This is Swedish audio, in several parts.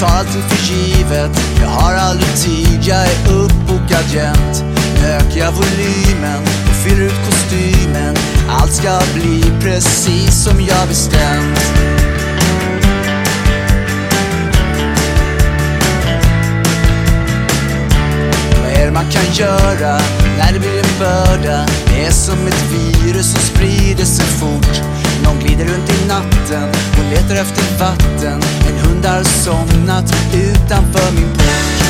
Jag tar allting för givet. Jag har aldrig tid, jag är uppbokad jämt. Nu ökar jag volymen och fyller ut kostymen. Allt ska bli precis som jag bestämt. Vad är det man kan göra när det blir en börda? Det är som ett virus som sprider sig fort. Någon glider runt i natten letar efter vatten. En hund har somnat utanför min port.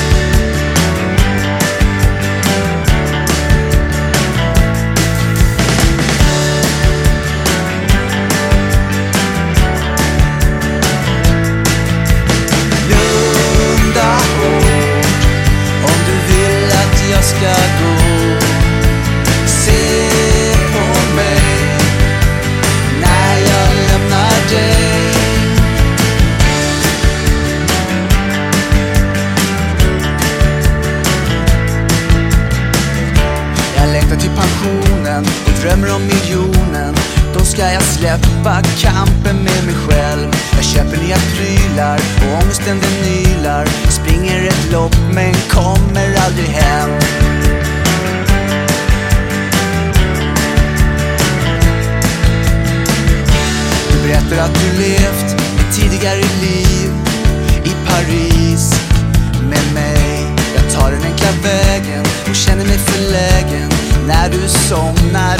drömmer om miljonen. Då ska jag släppa kampen med mig själv. Jag köper nya prylar och ångesten den nylar Springer ett lopp men kommer aldrig hem. Du berättar att du levt ett tidigare liv i Paris med mig. Jag tar den enkla vägen och känner mig förlägen. När du somnar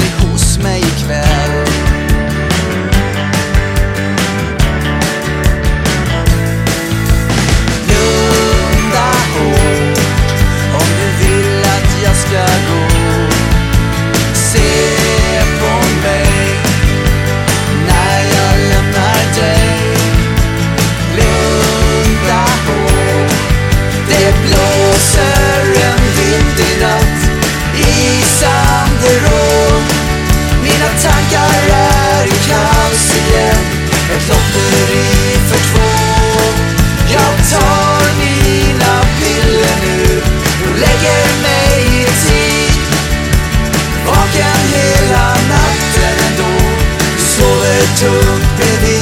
took